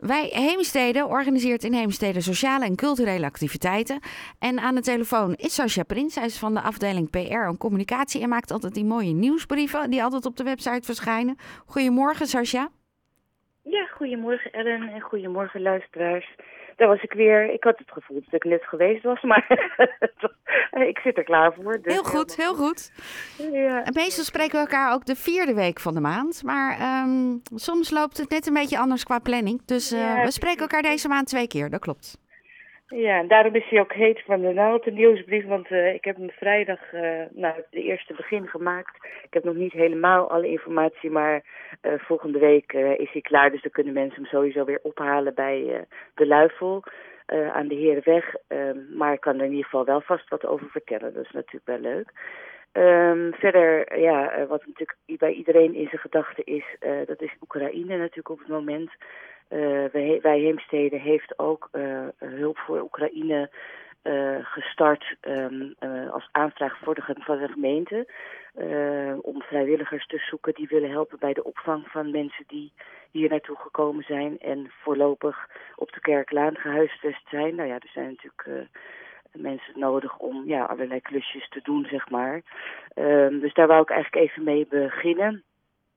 Wij Heemstede organiseert in Heemstede sociale en culturele activiteiten. En aan de telefoon is Sascha Prins. Zij is van de afdeling PR en communicatie en maakt altijd die mooie nieuwsbrieven die altijd op de website verschijnen. Goedemorgen Sascha. Ja, goedemorgen Ellen en goedemorgen luisteraars. Daar was ik weer. Ik had het gevoel dat ik net geweest was, maar ik zit er klaar voor. Dus heel goed, heel goed. Ja. En meestal spreken we elkaar ook de vierde week van de maand. Maar um, soms loopt het net een beetje anders qua planning. Dus uh, we spreken elkaar deze maand twee keer, dat klopt. Ja, en daarom is hij ook heet van de nou, de nieuwsbrief. Want uh, ik heb hem vrijdag, uh, nou, de eerste begin gemaakt. Ik heb nog niet helemaal alle informatie, maar uh, volgende week is hij klaar. Dus dan kunnen mensen hem sowieso weer ophalen bij de Luifel aan de Herenweg. Ehm, maar ik kan er in ieder geval wel vast wat over vertellen. Dat is natuurlijk wel leuk. Um, verder, ja, wat natuurlijk bij iedereen in zijn gedachten is, dat is Oekraïne natuurlijk op het moment. Wij, wij Heemstede heeft ook hulp voor Oekraïne gestart um, als aanvraag voor de, van de gemeente. om vrijwilligers te zoeken die willen helpen bij de opvang van mensen die hier naartoe gekomen zijn en voorlopig op de Kerklaan gehuisvest zijn. Nou ja, er zijn natuurlijk mensen nodig om ja, allerlei klusjes te doen, zeg maar. Um, dus daar wou ik eigenlijk even mee beginnen.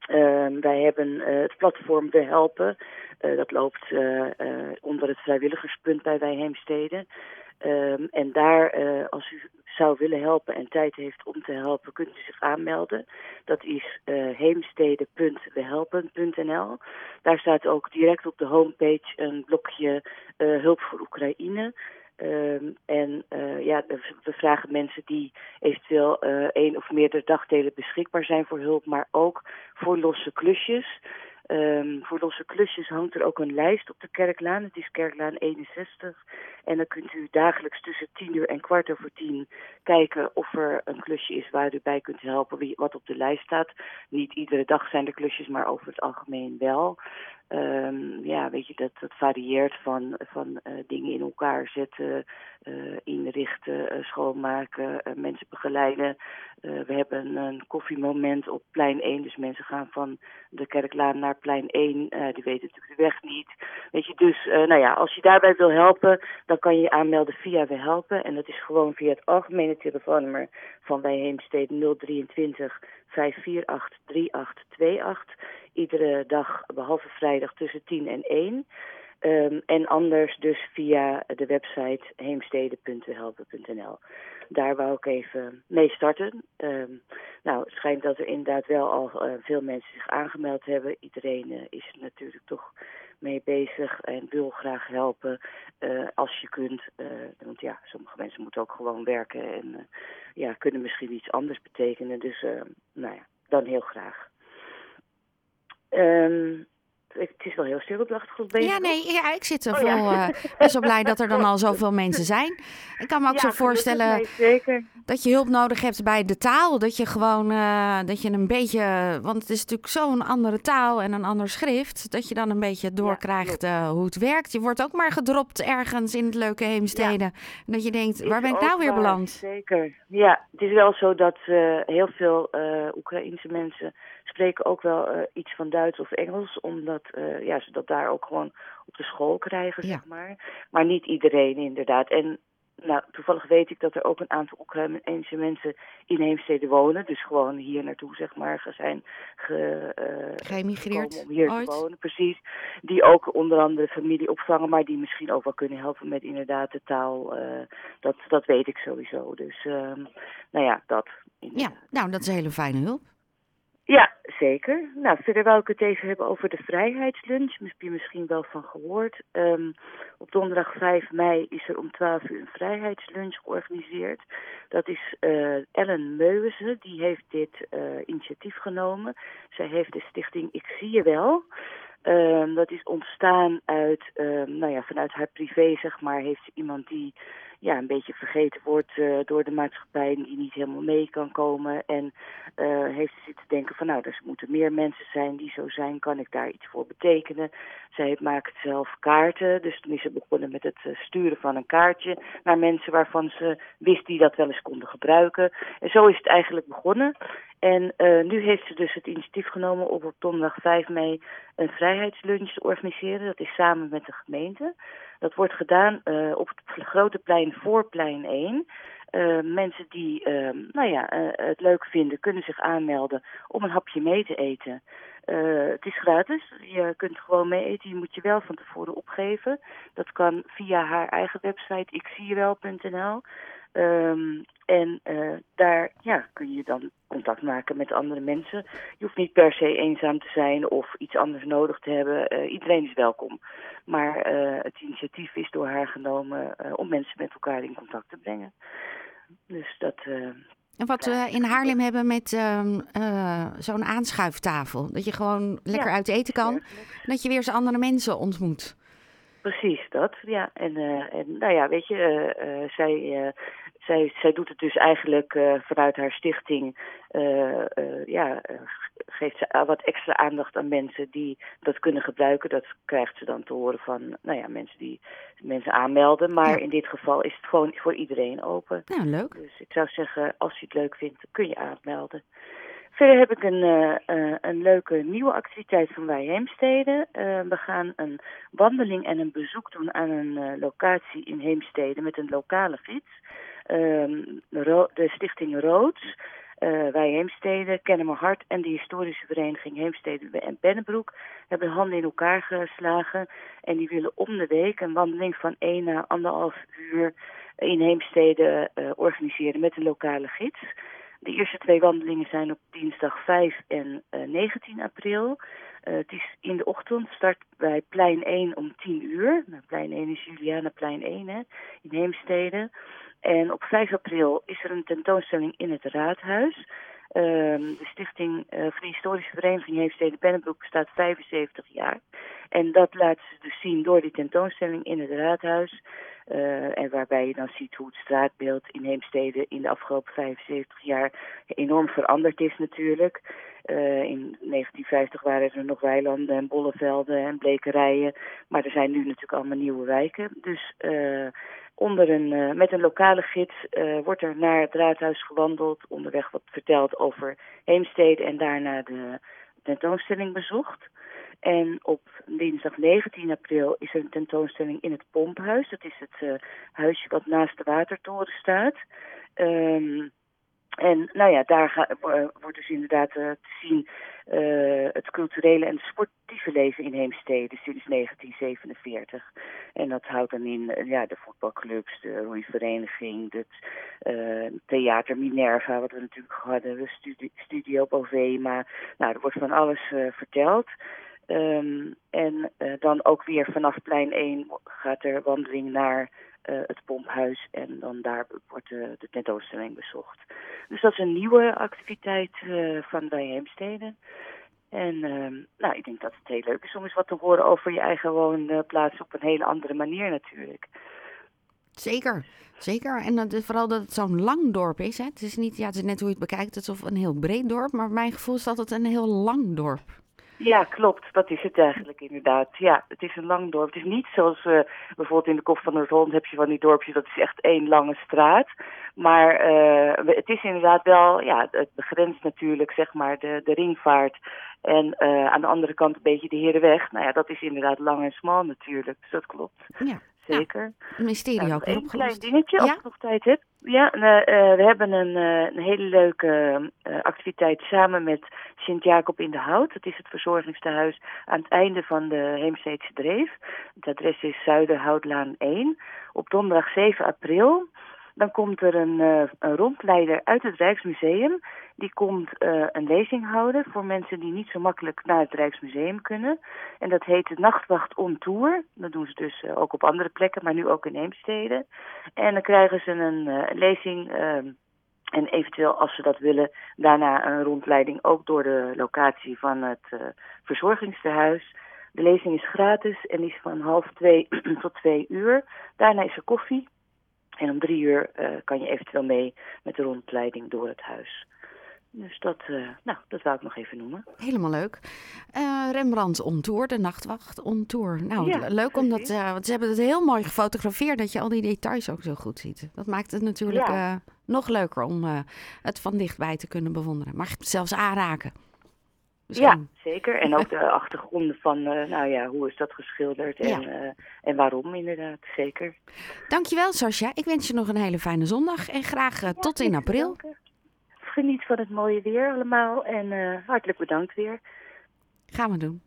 Uh, wij hebben uh, het platform We Helpen. Uh, dat loopt onder het vrijwilligerspunt bij Wij Heemstede. Um, en daar, als u zou willen helpen en tijd heeft om te helpen, kunt u zich aanmelden. Dat is heemstede.wehelpen.nl. Daar staat ook direct op de homepage een blokje hulp voor Oekraïne. Um, en uh, ja, we vragen mensen die eventueel uh, één of meerdere dagdelen beschikbaar zijn voor hulp, maar ook voor losse klusjes. Um, voor losse klusjes hangt er ook een lijst op de Kerklaan. Het is Kerklaan 61. En dan kunt u dagelijks tussen 10 uur en kwart over tien kijken of er een klusje is waar u bij kunt helpen, wie, wat op de lijst staat. Niet iedere dag zijn er klusjes, maar over het algemeen wel. Um, ja, weet je, dat, dat varieert van, van uh, dingen in elkaar zetten, uh, inrichten, uh, schoonmaken, mensen begeleiden. we hebben een koffiemoment op plein 1, dus mensen gaan van de kerklaan naar plein 1. die weten natuurlijk de weg niet. Weet je, dus nou ja, als je daarbij wil helpen, dan kan je je aanmelden via We Helpen. En dat is gewoon via het algemene telefoonnummer van Heemstede 023 548 3828. Iedere dag, behalve vrijdag, tussen 10 en 1. Um, en anders dus via de website heemstede.helpen.nl. Daar wou ik even mee starten. Um, nou, het schijnt dat er inderdaad wel al uh, veel mensen zich aangemeld hebben. Iedereen uh, is natuurlijk toch mee bezig en wil graag helpen uh, als je kunt. want ja, sommige mensen moeten ook gewoon werken en ja, kunnen misschien iets anders betekenen. Dus nou ja, dan heel graag. Um, het is wel heel stil op de achtergrond. Ja, nee, ja, ik zit er oh, vol. Ja. Uh, best wel blij dat er dan al zoveel mensen zijn. Ik kan me ook ja, zo voorstellen dat je hulp nodig hebt bij de taal. Dat je gewoon, uh, dat je een beetje, want het is natuurlijk zo'n andere taal en een ander schrift, dat je dan een beetje doorkrijgt uh, hoe het werkt. Je wordt ook maar gedropt ergens in het leuke Heemstede. En dat je denkt, waar ben ik nou weer beland? Zeker. Ja, het is wel zo dat heel veel Oekraïense mensen spreken ook wel uh, iets van Duits of Engels, omdat uh, ja, ze dat daar ook gewoon op de school krijgen, zeg maar. Maar niet iedereen inderdaad. En nou, toevallig weet ik dat er ook een aantal Oekraïnse mensen in Heemstede wonen. Dus gewoon hier naartoe, zeg maar, zijn ge, uh, geëmigreerd. Om hier ooit. te wonen, precies. Die ook onder andere familie opvangen, maar die misschien ook wel kunnen helpen met inderdaad de taal. Uh, dat, dat weet ik sowieso. Dus, uh, nou ja, dat. Inderdaad. Ja, nou, dat is een hele fijne hulp. Ja, zeker. Nou, verder wou ik het even hebben over de vrijheidslunch. Daar heb je misschien wel van gehoord. Um, op donderdag 5 mei is er om 12 uur een vrijheidslunch georganiseerd. Dat is uh, Ellen Meuwesen, die heeft dit uh, initiatief genomen. Zij heeft de stichting Ik Zie Je Wel. Um, dat is ontstaan uit, um, nou ja, vanuit haar privé, zeg maar, heeft ze iemand die ja, een beetje vergeten wordt uh, door de maatschappij, die niet helemaal mee kan komen. En uh, heeft ze zitten denken van nou, er moeten meer mensen zijn die zo zijn, kan ik daar iets voor betekenen. Zij maakt zelf kaarten, dus toen is ze begonnen met het uh, sturen van een kaartje naar mensen waarvan ze wist die dat wel eens konden gebruiken. En zo is het eigenlijk begonnen. En nu heeft ze dus het initiatief genomen om op donderdag 5 mei een vrijheidslunch te organiseren. Dat is samen met de gemeente. Dat wordt gedaan uh, op het grote plein voor plein 1. Uh, mensen die nou ja, het leuk vinden, kunnen zich aanmelden om een hapje mee te eten. het is gratis. Je kunt gewoon mee eten. Je moet je wel van tevoren opgeven. Dat kan via haar eigen website ikziewel.nl. Um, en uh, daar ja, kun je dan contact maken met andere mensen. Je hoeft niet per se eenzaam te zijn of iets anders nodig te hebben. Uh, iedereen is welkom. Maar uh, het initiatief is door haar genomen om mensen met elkaar in contact te brengen. Dus dat. en wat we in Haarlem hebben met ehm, zo'n aanschuiftafel. Dat je gewoon lekker uit eten kan. En dat je weer eens andere mensen ontmoet. Precies, dat. Ja, en, en nou ja, weet je, zij zij, zij doet het dus eigenlijk uh, vanuit haar stichting. Uh, uh, ja, geeft ze wat extra aandacht aan mensen die dat kunnen gebruiken. Dat krijgt ze dan te horen van nou ja, mensen die mensen aanmelden. Maar in dit geval is het gewoon voor iedereen open. Nou, leuk. Dus ik zou zeggen, als je het leuk vindt, kun je aanmelden. Verder heb ik een, uh, een leuke nieuwe activiteit van Wij Heemstede. Uh, we gaan een wandeling en een bezoek doen aan een uh, locatie in Heemstede met een lokale gids. Ehm, de stichting Roods, uh, wij Kennen Hart en de historische vereniging Heemstede en Bennebroek hebben handen in elkaar geslagen. En die willen om de week een wandeling van 1 à anderhalf uur in Heemstede uh, organiseren met een lokale gids. De eerste twee wandelingen zijn op dinsdag 5 en uh, 19 april. Uh, het is in de ochtend, start bij plein 1 om 10 uur. Nou, plein 1 is Juliana plein 1 hè, in Heemstede. En op 5 april is er een tentoonstelling in het Raadhuis. Uh, de Stichting uh, de Historische Vereniging Heemstede Pennenbroek bestaat 75 jaar. En dat laat ze dus zien door die tentoonstelling in het Raadhuis. Uh, en waarbij je dan ziet hoe het straatbeeld in Heemstede in de afgelopen 75 jaar enorm veranderd is natuurlijk. Uh, in 1950 waren er nog weilanden en bollevelden en blekerijen. Maar er zijn nu natuurlijk allemaal nieuwe wijken. Dus uh, onder een, uh, met een lokale gids wordt er naar het raadhuis gewandeld, onderweg wat verteld over Heemstede en daarna de tentoonstelling bezocht. En op dinsdag 19 april is er een tentoonstelling in het Pomphuis. Dat is het huisje wat naast de watertoren staat. Um, en nou ja, daar ga, wordt dus inderdaad uh, te zien uh, het culturele en sportieve leven in Heemstede sinds 1947. En dat houdt dan in ja, de voetbalclubs, de roeivereniging, het uh, theater Minerva, wat we natuurlijk hadden, de studi Studio Bovema. Nou, er wordt van alles verteld. Um, en dan ook weer vanaf plein 1 gaat er wandeling naar uh, het pomphuis en dan daar wordt de, de, tentoonstelling bezocht. Dus dat is een nieuwe activiteit uh, van bij Heemstede. En uh, nou, ik denk dat het heel leuk is om eens wat te horen over je eigen woonplaats op een hele andere manier natuurlijk. Zeker, zeker. En vooral dat het zo'n lang dorp is. Hè? Het is niet, ja, het is net hoe je het bekijkt, het is of een heel breed dorp, maar mijn gevoel is dat het een heel lang dorp. Ja, klopt. Dat is het eigenlijk inderdaad. Ja, het is een lang dorp. Het is niet zoals uh, bijvoorbeeld in de Kop van Noord-Holland heb je van die dorpjes, dat is echt één lange straat. Maar uh, het is inderdaad wel, ja, het begrenst natuurlijk zeg maar de, de ringvaart. En uh, aan de andere kant een beetje de Herenweg. Nou ja, dat is inderdaad lang en smal natuurlijk. Dus dat klopt. Ja. Zeker. Ja, een mysterie nou, ook weer Een klein dingetje, als ik nog tijd heb. Ja, uh, we hebben een, uh, een hele leuke uh, activiteit samen met Sint-Jacob in de Hout. Dat is het verzorgingstehuis aan het einde van de Heemsteedse Dreef. Het adres is Zuiderhoutlaan 1. Op donderdag 7 april dan komt er een, uh, een rondleider uit het Rijksmuseum. Die komt uh, een lezing houden voor mensen die niet zo makkelijk naar het Rijksmuseum kunnen. En dat heet de Nachtwacht on Tour. Dat doen ze dus uh, ook op andere plekken, maar nu ook in Heemstede. En dan krijgen ze een, lezing... Ehm, en eventueel, als ze dat willen, daarna een rondleiding ook door de locatie van het verzorgingstehuis. De lezing is gratis en is van half twee tot twee uur. Daarna is er koffie. En om drie uur uh, kan je eventueel mee met de rondleiding door het huis. Dus dat, uh, nou, dat wou ik nog even noemen. Helemaal leuk. Uh, Rembrandt on tour, de nachtwacht on tour. Nou, ja, leuk omdat want ze hebben het heel mooi gefotografeerd dat je al die details ook zo goed ziet. Dat maakt het natuurlijk ja. nog leuker om het van dichtbij te kunnen bewonderen. Mag je het zelfs aanraken? Ja, zeker. En ook de achtergronden van, nou ja, hoe is dat geschilderd en, en waarom inderdaad, zeker. Dankjewel Sascha. Ik wens je nog een hele fijne zondag en graag tot in april. Geniet van het mooie weer allemaal en hartelijk bedankt weer. Gaan we doen.